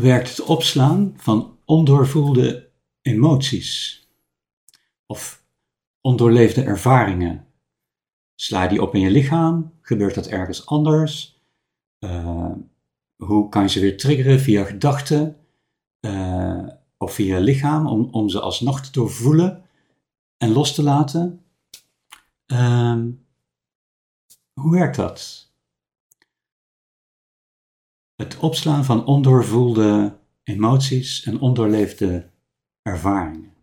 werkt het opslaan van ondoorvoelde emoties of ondoorleefde ervaringen? Sla die op in je lichaam? Gebeurt dat ergens anders? Uh, hoe kan je ze weer triggeren via gedachten uh, of via je lichaam om, om ze alsnog te doorvoelen en los te laten? Uh, hoe werkt dat? Het opslaan van ondoorvoelde emoties en ondoorleefde ervaringen.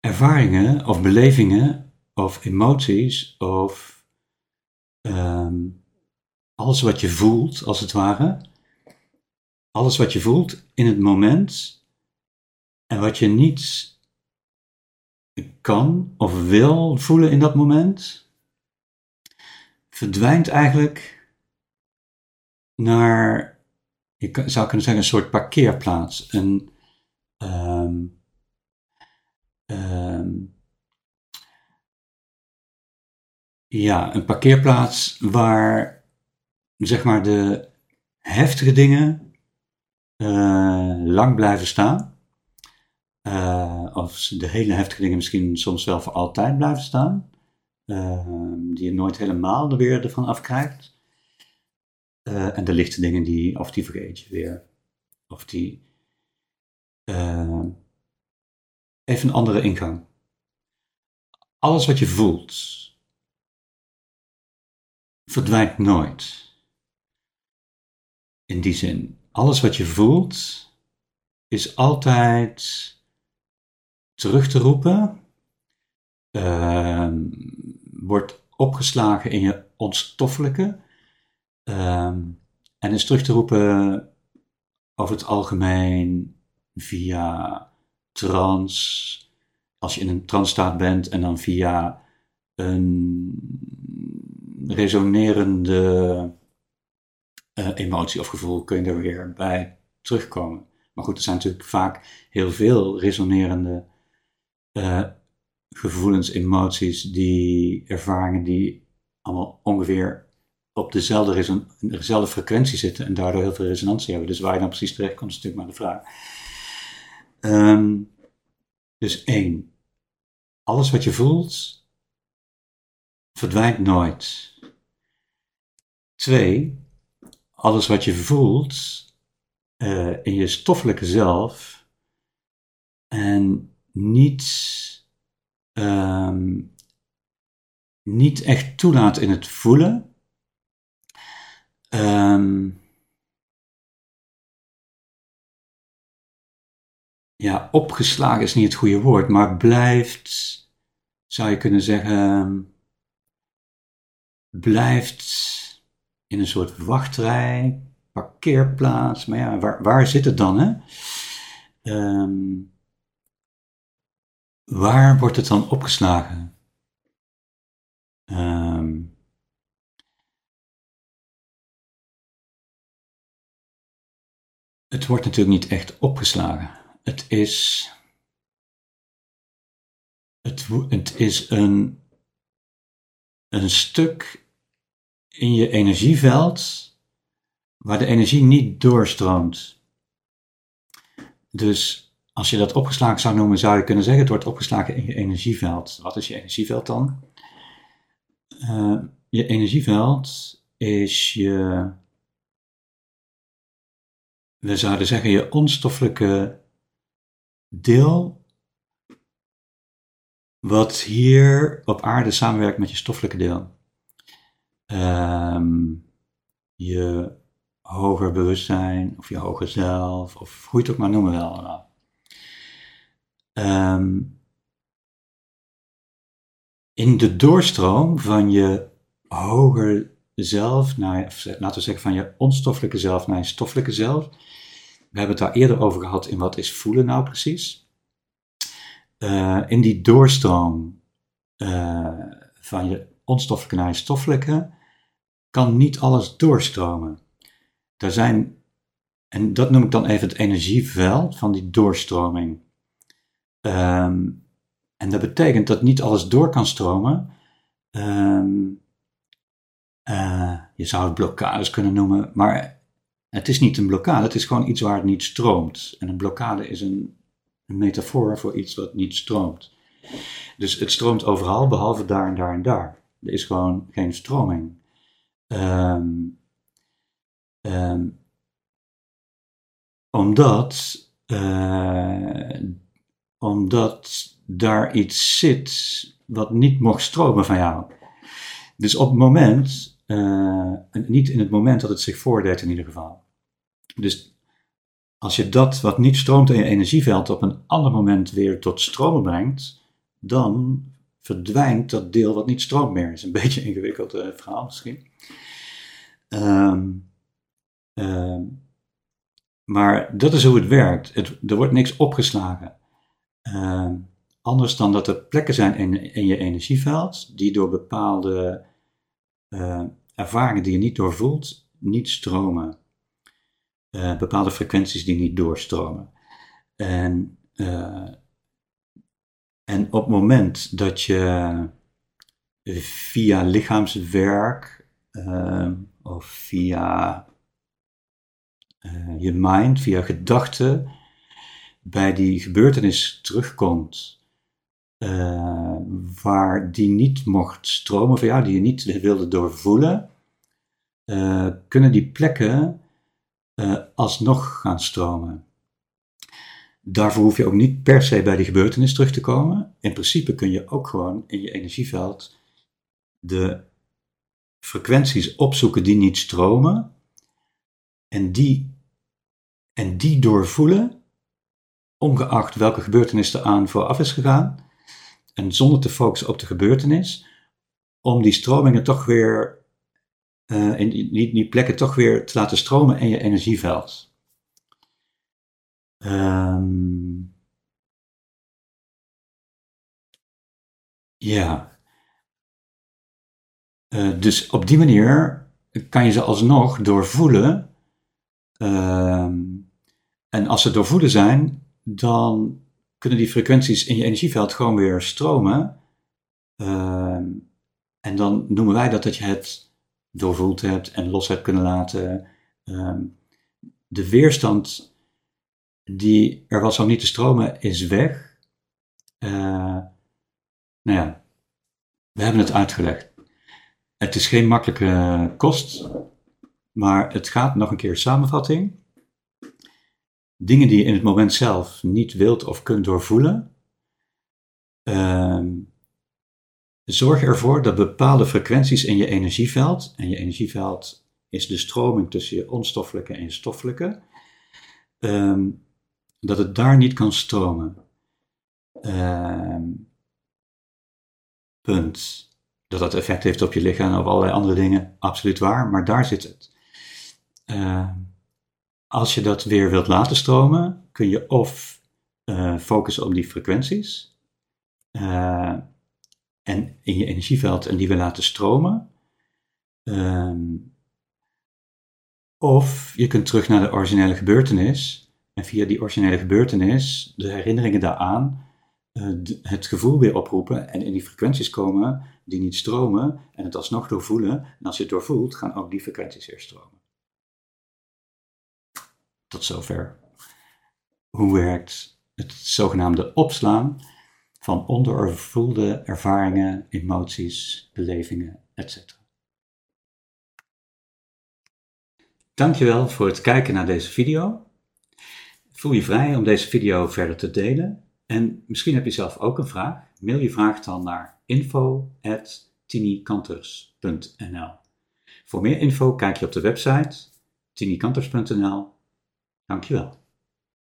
Ervaringen of belevingen of emoties of um, alles wat je voelt, als het ware. Alles wat je voelt in het moment en wat je niet kan of wil voelen in dat moment, verdwijnt eigenlijk naar, je zou kunnen zeggen, een soort parkeerplaats. Een, um, um, ja, een parkeerplaats waar, zeg maar, de heftige dingen uh, lang blijven staan. Uh, of de hele heftige dingen misschien soms wel voor altijd blijven staan. Uh, die je nooit helemaal er weer ervan afkrijgt. Uh, en de lichte dingen die, of die vergeet je weer. Of die. even een andere ingang. Alles wat je voelt, verdwijnt nooit. In die zin, alles wat je voelt, is altijd terug te roepen, uh, wordt opgeslagen in je onstoffelijke uh, en is terug te roepen over het algemeen via trance, als je in een trance staat bent en dan via een resonerende uh, emotie of gevoel kun je er weer bij terugkomen. Maar goed, er zijn natuurlijk vaak heel veel resonerende uh, gevoelens, emoties, die ervaringen die allemaal ongeveer op dezelfde, dezelfde frequentie zitten en daardoor heel veel resonantie hebben. Dus waar je dan precies terecht komt, is natuurlijk maar de vraag. Um, dus één, alles wat je voelt, verdwijnt nooit. Twee, alles wat je voelt uh, in je stoffelijke zelf en niet, um, niet echt toelaat in het voelen. Um, ja, opgeslagen is niet het goede woord, maar blijft, zou je kunnen zeggen, blijft in een soort wachtrij, parkeerplaats. Maar ja, waar, waar zit het dan? Hè? Um, Waar wordt het dan opgeslagen? Um, het wordt natuurlijk niet echt opgeslagen. Het is. Het is een, een stuk in je energieveld waar de energie niet doorstroomt. Dus als je dat opgeslagen zou noemen, zou je kunnen zeggen: het wordt opgeslagen in je energieveld. Wat is je energieveld dan? Uh, je energieveld is je, we zouden zeggen, je onstoffelijke deel, wat hier op aarde samenwerkt met je stoffelijke deel. Um, je hoger bewustzijn, of je hoger zelf, of hoe je het ook maar noemen wil. Um, in de doorstroom van je hoger zelf, naar, laten we zeggen van je onstoffelijke zelf naar je stoffelijke zelf. We hebben het daar eerder over gehad in wat is voelen nou precies. Uh, in die doorstroom uh, van je onstoffelijke naar je stoffelijke kan niet alles doorstromen. Er zijn, en dat noem ik dan even het energieveld van die doorstroming. Um, en dat betekent dat niet alles door kan stromen. Um, uh, je zou het blokkades kunnen noemen, maar het is niet een blokkade, het is gewoon iets waar het niet stroomt. En een blokkade is een, een metafoor voor iets wat niet stroomt. Dus het stroomt overal, behalve daar en daar en daar. Er is gewoon geen stroming. Um, omdat, uh, omdat daar iets zit wat niet mocht stromen van jou. Dus op het moment, uh, niet in het moment dat het zich voordeed in ieder geval. Dus als je dat wat niet stroomt in je energieveld op een ander moment weer tot stromen brengt, dan verdwijnt dat deel wat niet stroomt meer. is een beetje een ingewikkeld uh, verhaal misschien. Um, um, maar dat is hoe het werkt. Het, er wordt niks opgeslagen. Um, Anders dan dat er plekken zijn in, in je energieveld die door bepaalde uh, ervaringen die je niet doorvoelt, niet stromen. Uh, bepaalde frequenties die niet doorstromen. En, uh, en op het moment dat je via lichaamswerk of via je mind, via gedachten, bij die gebeurtenis terugkomt uh, waar die niet mocht stromen, van ja, die je niet wilde doorvoelen, uh, kunnen die plekken uh, alsnog gaan stromen. Daarvoor hoef je ook niet per se bij die gebeurtenis terug te komen. In principe kun je ook gewoon in je energieveld de frequenties opzoeken die niet stromen en die, en die doorvoelen, ongeacht welke gebeurtenis er aan vooraf is gegaan en zonder te focussen op de gebeurtenis, om die stromingen toch weer, uh, in die, die, plekken toch weer te laten stromen in je energieveld. Um, ja. Uh, dus op die manier kan je ze alsnog doorvoelen. Um, en als ze doorvoelen zijn, dan kunnen die frequenties in je energieveld gewoon weer stromen. Uh, en dan noemen wij dat dat je het doorvoeld hebt en los hebt kunnen laten. Uh, de weerstand die er was om niet te stromen is weg. Uh, nou ja, we hebben het uitgelegd. Het is geen makkelijke kost, maar het gaat nog een keer samenvatting dingen die je in het moment zelf niet wilt of kunt doorvoelen, uh, zorg ervoor dat bepaalde frequenties in je energieveld, en je energieveld is de stroming tussen je onstoffelijke en je stoffelijke, uh, dat het daar niet kan stromen. Uh, punt. Dat dat effect heeft op je lichaam of allerlei andere dingen, absoluut waar, maar daar zit het. Als je dat weer wilt laten stromen, kun je of uh, focussen op die frequenties uh, en in je energieveld en die weer laten stromen. Um, of je kunt terug naar de originele gebeurtenis en via die originele gebeurtenis, de herinneringen daaraan, uh, het gevoel weer oproepen en in die frequenties komen die niet stromen en het alsnog doorvoelen. En als je het doorvoelt, gaan ook die frequenties weer stromen. Tot zover. Hoe werkt het zogenaamde opslaan van ondervoelde ervaringen, emoties, belevingen, etc. Dankjewel voor het kijken naar deze video. Voel je vrij om deze video verder te delen. En misschien heb je zelf ook een vraag. Mail je vraag dan naar info.tinikanters.nl Voor meer info kijk je op de website tinikanters.nl Dank je wel.